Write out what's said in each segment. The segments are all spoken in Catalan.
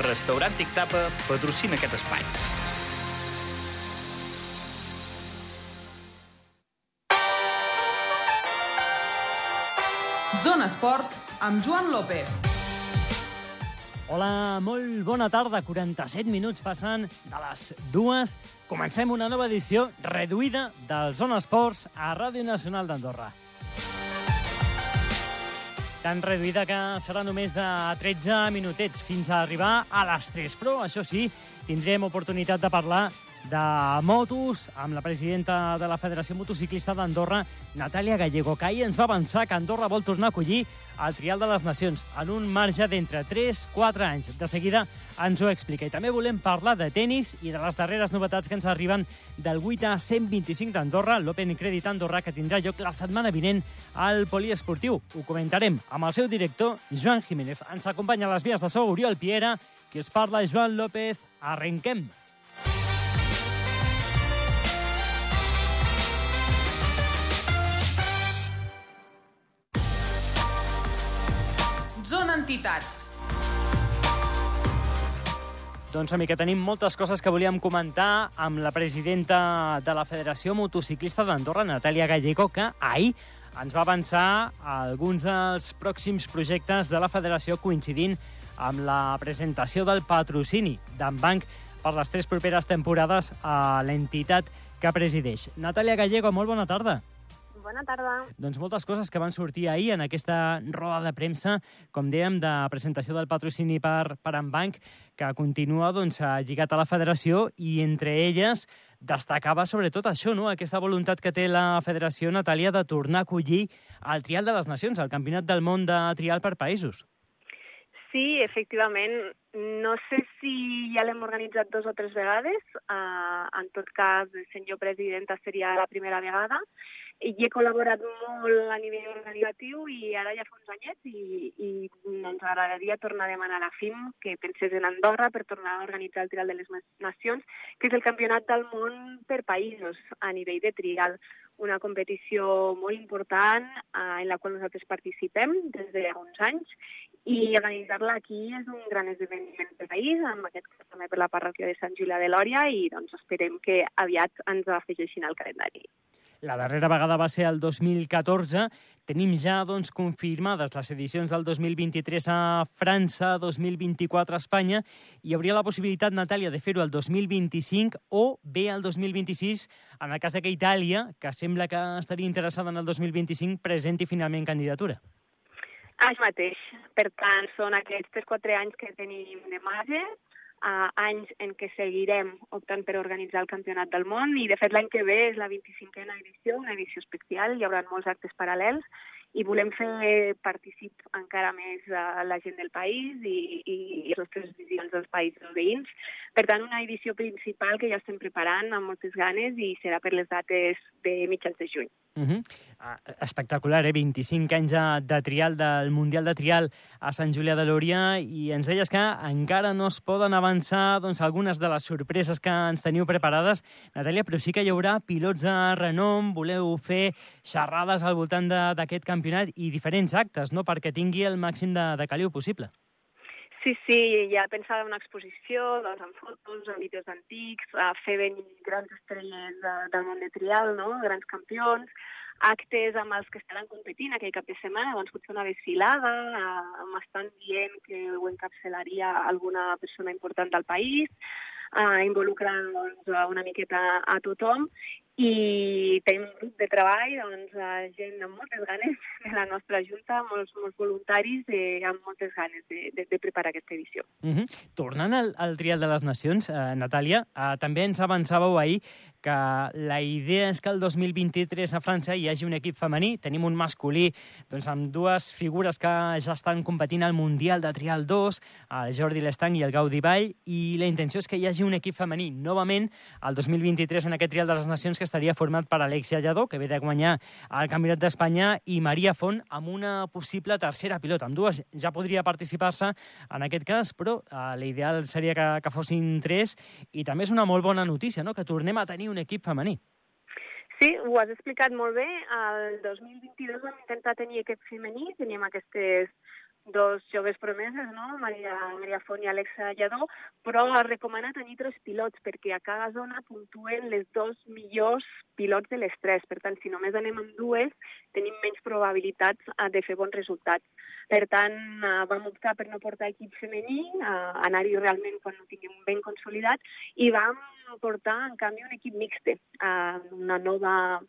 Restaurant Tic Tapa patrocina aquest espai. Zona Esports amb Joan López. Hola, molt bona tarda. 47 minuts passen de les dues. Comencem una nova edició reduïda del Zona Esports a Ràdio Nacional d'Andorra. Tan reduïda que serà només de 13 minutets fins a arribar a les 3. Però, això sí, tindrem oportunitat de parlar de motos amb la presidenta de la Federació Motociclista d'Andorra, Natàlia Gallego, que ahir ens va avançar que Andorra vol tornar a acollir el Trial de les Nacions en un marge d'entre 3-4 anys. De seguida ens ho explica. I també volem parlar de tennis i de les darreres novetats que ens arriben del 8 a 125 d'Andorra, l'Open Credit Andorra, que tindrà lloc la setmana vinent al poliesportiu. Ho comentarem amb el seu director, Joan Jiménez. Ens acompanya a les vies de so Oriol Piera, qui us parla, Joan López. Arrenquem. Zona Entitats. Doncs, que tenim moltes coses que volíem comentar amb la presidenta de la Federació Motociclista d'Andorra, Natàlia Gallego, que ahir ens va avançar alguns dels pròxims projectes de la federació coincidint amb la presentació del patrocini d'en Banc per les tres properes temporades a l'entitat que presideix. Natàlia Gallego, molt bona tarda. Bona tarda. Doncs moltes coses que van sortir ahir en aquesta roda de premsa, com dèiem, de presentació del patrocini per, per Banc, que continua doncs, lligat a la federació i entre elles destacava sobretot això, no? aquesta voluntat que té la federació, Natàlia, de tornar a acollir el Trial de les Nacions, el Campionat del Món de Trial per Països. Sí, efectivament. No sé si ja l'hem organitzat dos o tres vegades. Uh, en tot cas, el senyor presidenta seria la primera vegada. I he col·laborat molt a nivell organitzatiu i ara ja fa uns anyets i, i ens agradaria tornar a demanar a la FIM que pensés en Andorra per tornar a organitzar el Trial de les Nacions, que és el campionat del món per països a nivell de trial una competició molt important eh, en la qual nosaltres participem des de uns anys i organitzar-la aquí és un gran esdeveniment del país, en aquest cas també per la parròquia de Sant Julià de Lòria i doncs esperem que aviat ens afegeixin al calendari. La darrera vegada va ser el 2014. Tenim ja doncs, confirmades les edicions del 2023 a França, 2024 a Espanya. Hi hauria la possibilitat, Natàlia, de fer-ho el 2025 o bé el 2026, en el cas de que Itàlia, que sembla que estaria interessada en el 2025, presenti finalment candidatura. Això mateix. Per tant, són aquests 3-4 anys que tenim de marge, uh, anys en què seguirem optant per organitzar el Campionat del Món i, de fet, l'any que ve és la 25a edició, una edició especial, hi haurà molts actes paral·lels i volem fer particip encara més a la gent del país i, i, i les nostres visions dels països veïns. Per tant, una edició principal que ja estem preparant amb moltes ganes i serà per les dates de mitjans de juny. Uh -huh. uh, espectacular, eh? 25 anys de, de trial, del Mundial de Trial a Sant Julià de Lòria, i ens deies que encara no es poden avançar doncs, algunes de les sorpreses que ens teniu preparades. Natàlia, però sí que hi haurà pilots de renom, voleu fer xerrades al voltant d'aquest campionat i diferents actes, no?, perquè tingui el màxim de, de caliu possible. Sí, sí, ja pensava una exposició doncs, amb fotos, amb vídeos antics, a fer venir grans estrelles de, del món de trial, no? grans campions, actes amb els que estaran competint aquell cap de setmana, doncs potser una desfilada, m'estan dient que ho encapçalaria alguna persona important del país, eh, involucrant doncs, una miqueta a tothom i tenim un grup de treball, doncs, gent amb moltes ganes de la nostra junta, molts, molts voluntaris eh, amb moltes ganes de, de, de preparar aquesta edició. Uh -huh. Tornant al, al Trial de les Nacions, eh, Natàlia, eh, també ens avançàveu ahir que la idea és que el 2023 a França hi hagi un equip femení. Tenim un masculí doncs, amb dues figures que ja estan competint al Mundial de Trial 2, el Jordi Lestang i el Gaudi Vall, i la intenció és que hi hagi un equip femení novament el 2023 en aquest Trial de les Nacions que estaria format per Alexia Lladó, que ve de guanyar el Campionat d'Espanya, i Maria Font, amb una possible tercera pilota. Amb dues ja podria participar-se en aquest cas, però uh, l'ideal seria que, que fossin tres, i també és una molt bona notícia, no?, que tornem a tenir un equip femení. Sí, ho has explicat molt bé. El 2022 vam intentar tenir equip femení, teníem aquestes dos joves promeses, no? Maria, Maria Font i Alexa Lladó, però es recomana tenir tres pilots perquè a cada zona puntuen les dos millors pilots de les tres. Per tant, si només anem amb dues, tenim menys probabilitats uh, de fer bons resultats. Per tant, uh, vam optar per no portar equip femení, uh, anar-hi realment quan no tinguem ben consolidat, i vam portar, en canvi, un equip mixte, una nova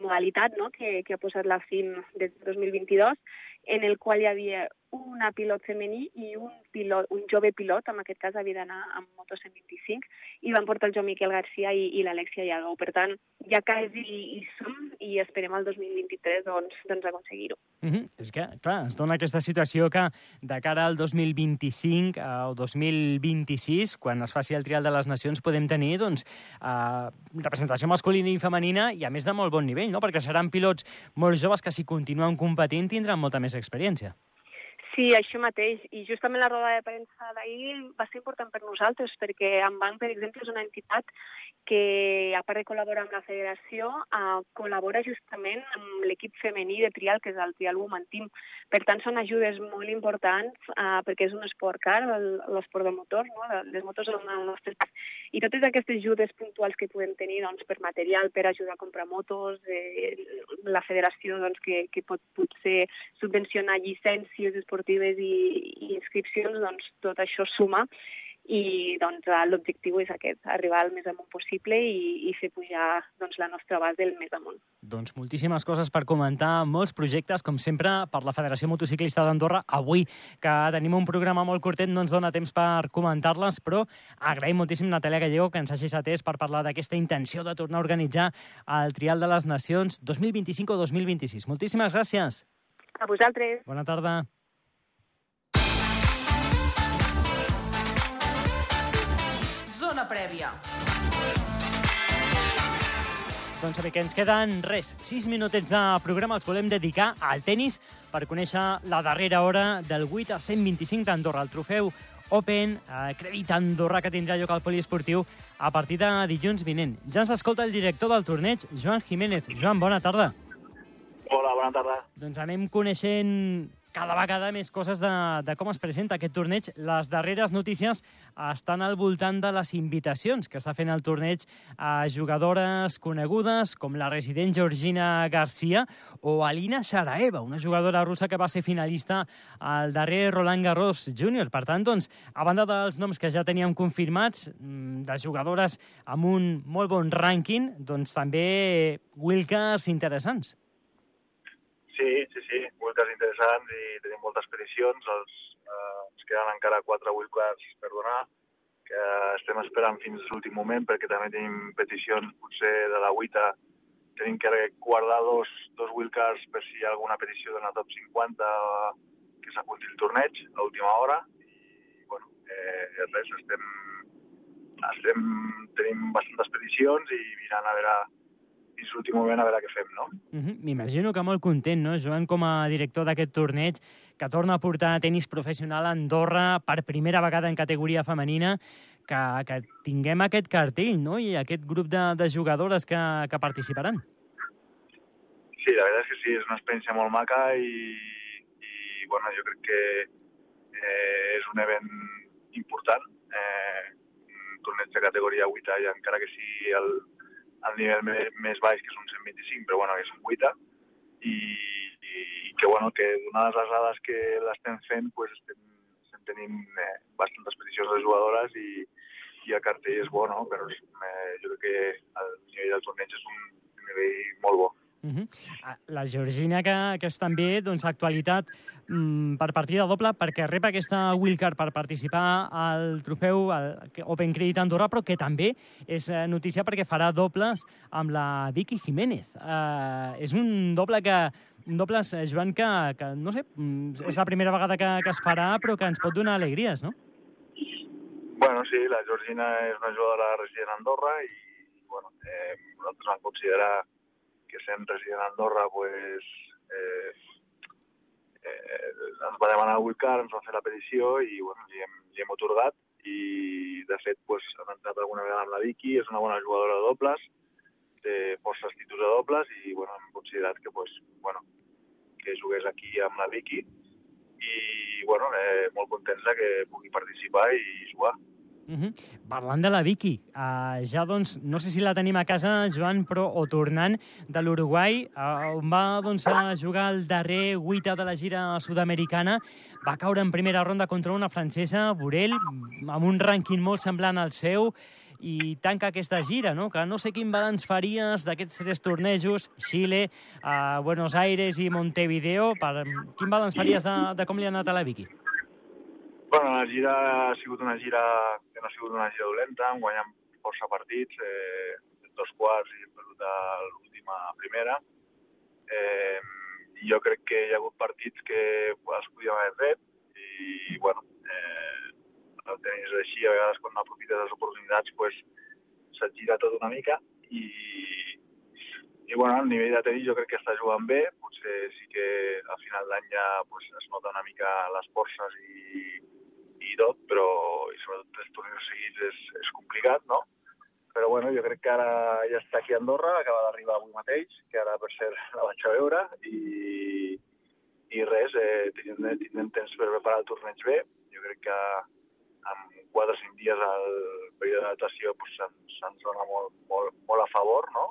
modalitat no? que, que ha posat la FIM des de 2022, en el qual hi havia una pilot femení i un, pilot, un jove pilot, en aquest cas havia d'anar amb moto 125, i van portar el Joan Miquel Garcia i, i l'Alexia Lladó. Per tant, ja quasi hi som i esperem el 2023 doncs, doncs aconseguir-ho. Mm -hmm. És que, clar, es dona aquesta situació que de cara al 2025 o 2026, quan es faci el Trial de les Nacions, podem tenir doncs, eh, representació masculina i femenina i a més de molt bon nivell, no? perquè seran pilots molt joves que si continuen competint tindran molta més experiència. Sí, això mateix. I justament la roda de premsa d'ahir va ser important per nosaltres, perquè Banc, per exemple, és una entitat que, a part de col·laborar amb la federació, eh, col·labora justament amb l'equip femení de trial, que és el Trial Woman Team. Per tant, són ajudes molt importants, eh, perquè és un esport car, l'esport de motor, no? les motos són el nostre... I totes aquestes ajudes puntuals que podem tenir doncs, per material, per ajudar a comprar motos, eh, la federació doncs, que, que pot potser subvencionar llicències esportives i, i inscripcions, doncs tot això suma i doncs, l'objectiu és aquest, arribar al més amunt possible i, i fer pujar doncs, la nostra base del més amunt. Doncs moltíssimes coses per comentar, molts projectes, com sempre, per la Federació Motociclista d'Andorra. Avui, que tenim un programa molt curtet, no ens dona temps per comentar-les, però agraïm moltíssim Natàlia Gallego que ens hagis atès per parlar d'aquesta intenció de tornar a organitzar el Trial de les Nacions 2025 o 2026. Moltíssimes gràcies. A vosaltres. Bona tarda. Prèvia. Doncs bé, que ens queden res, 6 minutets de programa els volem dedicar al tennis per conèixer la darrera hora del 8 a 125 d'Andorra, el trofeu Open, eh, crèdit Andorra que tindrà lloc al poliesportiu a partir de dilluns vinent. Ja ens escolta el director del torneig, Joan Jiménez. Joan, bona tarda. Hola, bona tarda. Doncs anem coneixent cada vegada més coses de, de com es presenta aquest torneig. Les darreres notícies estan al voltant de les invitacions que està fent el torneig a jugadores conegudes com la resident Georgina Garcia o Alina Sharaeva, una jugadora russa que va ser finalista al darrer Roland Garros Júnior. Per tant, doncs, a banda dels noms que ja teníem confirmats, mm, de jugadores amb un molt bon rànquing, doncs també wildcards interessants. Sí, sí, sí, wildcards interessants i tenim moltes peticions. Els, eh, ens queden encara quatre wildcards per donar, que estem esperant fins a l'últim moment perquè també tenim peticions potser de la WITA. Tenim que guardar dos, dos wildcards per si hi ha alguna petició d'una top 50 que s'apunti el torneig a última hora. I, bueno, eh, res, estem, estem, tenim bastantes peticions i mirant a veure fins l'últim moment a veure què fem, no? Uh -huh. M'imagino que molt content, no, Joan, com a director d'aquest torneig, que torna a portar tenis professional a Andorra per primera vegada en categoria femenina, que, que tinguem aquest cartell, no?, i aquest grup de, de jugadores que, que participaran. Sí, la veritat és que sí, és una experiència molt maca i, i bueno, jo crec que eh, és un event important, eh, un torneig de categoria 8 i encara que sigui el, al nivell més, baix, que és un 125, però bueno, és un 8 i, i, que, bueno, que donades les dades que l'estem fent, pues, estem, tenint eh, bastantes peticions de jugadores i, i el cartell és bo, no? però eh, jo crec que el nivell del torneig és un nivell molt bo. Uh -huh. La Georgina, que, que és també doncs, actualitat mm, per partida doble, perquè rep aquesta wildcard per participar al trofeu al Open Credit Andorra, però que també és eh, notícia perquè farà dobles amb la Vicky Jiménez. Uh, és un doble que un doble, eh, Joan, que, que, no sé, mm, és la primera vegada que, que es farà, però que ens pot donar alegries, no? Bueno, sí, la Georgina és una jugadora resident a Andorra i, bueno, eh, nosaltres vam considerar que sent resident a Andorra, pues, eh, eh, ens va demanar el wildcard, ens va fer la petició i bueno, li, hem, li hem otorgat i de fet pues, hem entrat alguna vegada amb la Vicky, és una bona jugadora de dobles, té forces títols de dobles i bueno, hem considerat que, pues, bueno, que jugués aquí amb la Vicky i, bueno, eh, molt contents que pugui participar i jugar. Uh -huh. Parlant de la Vicky, uh, ja doncs, no sé si la tenim a casa, Joan, però o tornant de l'Uruguai, uh, on va doncs, a jugar el darrer guita de la gira sud-americana, va caure en primera ronda contra una francesa, Borel, amb un rànquing molt semblant al seu, i tanca aquesta gira, no? que no sé quin balanç faries d'aquests tres tornejos, Xile, uh, Buenos Aires i Montevideo, per, quin balanç faries de, de com li ha anat a la Vicky? Bueno, la gira ha sigut una gira que no ha sigut una gira dolenta, hem guanyat força partits, eh, dos quarts i hem perdut l'última primera. Eh, jo crec que hi ha hagut partits que els podíem haver fet i, bueno, eh, el tenis així, a vegades quan aprofites les oportunitats pues, se't gira tot una mica i, i bueno, el nivell de tenis jo crec que està jugant bé, potser sí que a final d'any ja pues, es nota una mica les forces i, i tot, però i sobretot tres torneos seguits és, és complicat, no? Però bueno, jo crec que ara ja està aquí a Andorra, acaba d'arribar avui mateix, que ara per cert la vaig a veure, i, i res, eh, tindrem, tindrem temps per preparar el torneig bé. Jo crec que en 4 o 5 dies el període d'adaptació pues, se'ns se dona molt, molt, molt a favor, no?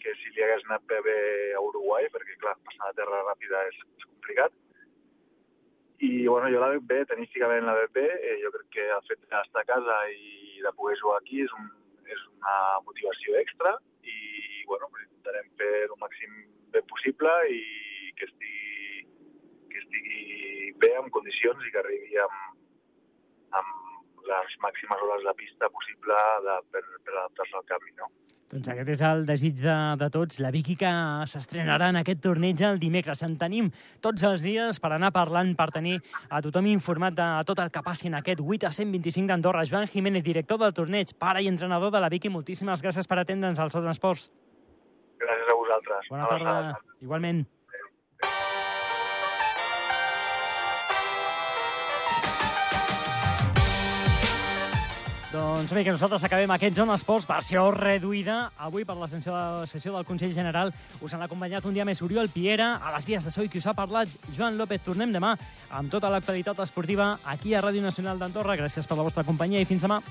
que si li hagués anat bé a Uruguai, perquè clar, passar a terra ràpida és, és complicat, i bueno, jo la veig bé, tenísticament la veig bé, eh, jo crec que el fet d'estar a casa i de poder jugar aquí és, un, és una motivació extra i bueno, intentarem fer el màxim bé possible i que estigui, que estigui bé en condicions i que arribi amb, amb les màximes hores de pista possible de, per, per adaptar-se al canvi. No? Doncs aquest és el desig de, de tots. La Vicky que s'estrenarà en aquest torneig el dimecres. En tenim tots els dies per anar parlant, per tenir a tothom informat de tot el que passi en aquest 8 a 125 d'Andorra. Joan Jiménez, director del torneig, pare i entrenador de la Vicky, moltíssimes gràcies per atendre'ns al Sots Esports. Gràcies a vosaltres. Bona tarda. Igualment. Doncs bé, que nosaltres acabem aquest Zona Esports, versió reduïda. Avui, per la sessió, sessió del Consell General, us han acompanyat un dia més Oriol Piera, a les vies de so i qui us ha parlat, Joan López. Tornem demà amb tota l'actualitat esportiva aquí a Ràdio Nacional d'Andorra. Gràcies per la vostra companyia i fins demà.